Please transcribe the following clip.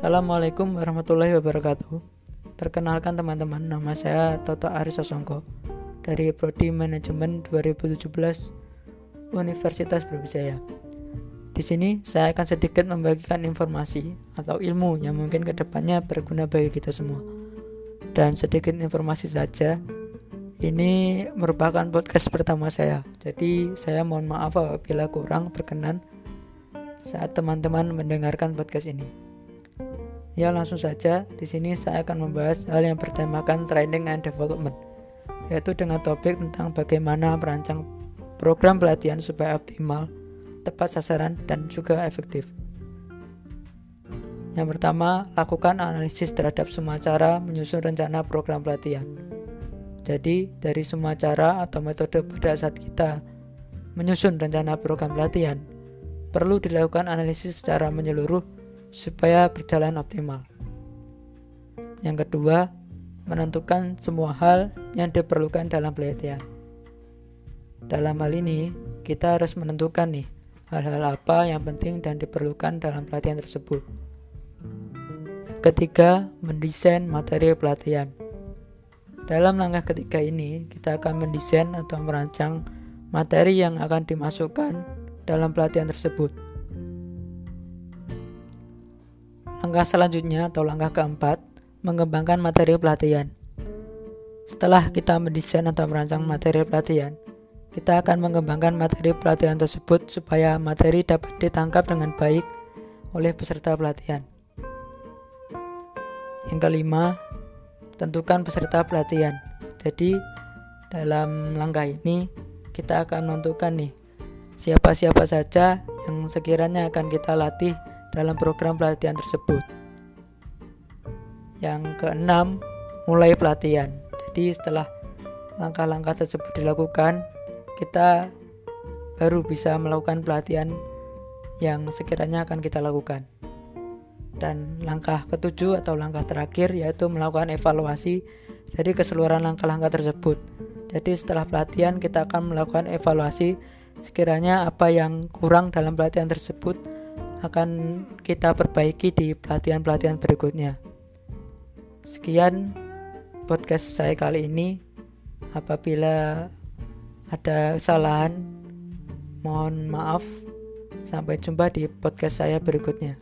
Assalamualaikum warahmatullahi wabarakatuh. Perkenalkan teman-teman, nama saya Toto Aris Sosongko dari Prodi Manajemen 2017 Universitas Brawijaya. Di sini saya akan sedikit membagikan informasi atau ilmu yang mungkin ke depannya berguna bagi kita semua. Dan sedikit informasi saja, ini merupakan podcast pertama saya. Jadi saya mohon maaf apabila kurang berkenan saat teman-teman mendengarkan podcast ini. Ya langsung saja, di sini saya akan membahas hal yang bertemakan training and development, yaitu dengan topik tentang bagaimana merancang program pelatihan supaya optimal, tepat sasaran, dan juga efektif. Yang pertama, lakukan analisis terhadap semua cara menyusun rencana program pelatihan. Jadi, dari semua cara atau metode pada saat kita menyusun rencana program pelatihan, perlu dilakukan analisis secara menyeluruh supaya berjalan optimal. Yang kedua, menentukan semua hal yang diperlukan dalam pelatihan. Dalam hal ini, kita harus menentukan nih hal-hal apa yang penting dan diperlukan dalam pelatihan tersebut. Yang ketiga, mendesain materi pelatihan. Dalam langkah ketiga ini, kita akan mendesain atau merancang materi yang akan dimasukkan dalam pelatihan tersebut. Langkah selanjutnya atau langkah keempat, mengembangkan materi pelatihan. Setelah kita mendesain atau merancang materi pelatihan, kita akan mengembangkan materi pelatihan tersebut supaya materi dapat ditangkap dengan baik oleh peserta pelatihan. Yang kelima, tentukan peserta pelatihan. Jadi, dalam langkah ini kita akan menentukan nih siapa-siapa saja yang sekiranya akan kita latih dalam program pelatihan tersebut. Yang keenam, mulai pelatihan. Jadi setelah langkah-langkah tersebut dilakukan, kita baru bisa melakukan pelatihan yang sekiranya akan kita lakukan. Dan langkah ketujuh atau langkah terakhir yaitu melakukan evaluasi dari keseluruhan langkah-langkah tersebut. Jadi setelah pelatihan kita akan melakukan evaluasi sekiranya apa yang kurang dalam pelatihan tersebut akan kita perbaiki di pelatihan-pelatihan berikutnya. Sekian podcast saya kali ini. Apabila ada kesalahan, mohon maaf. Sampai jumpa di podcast saya berikutnya.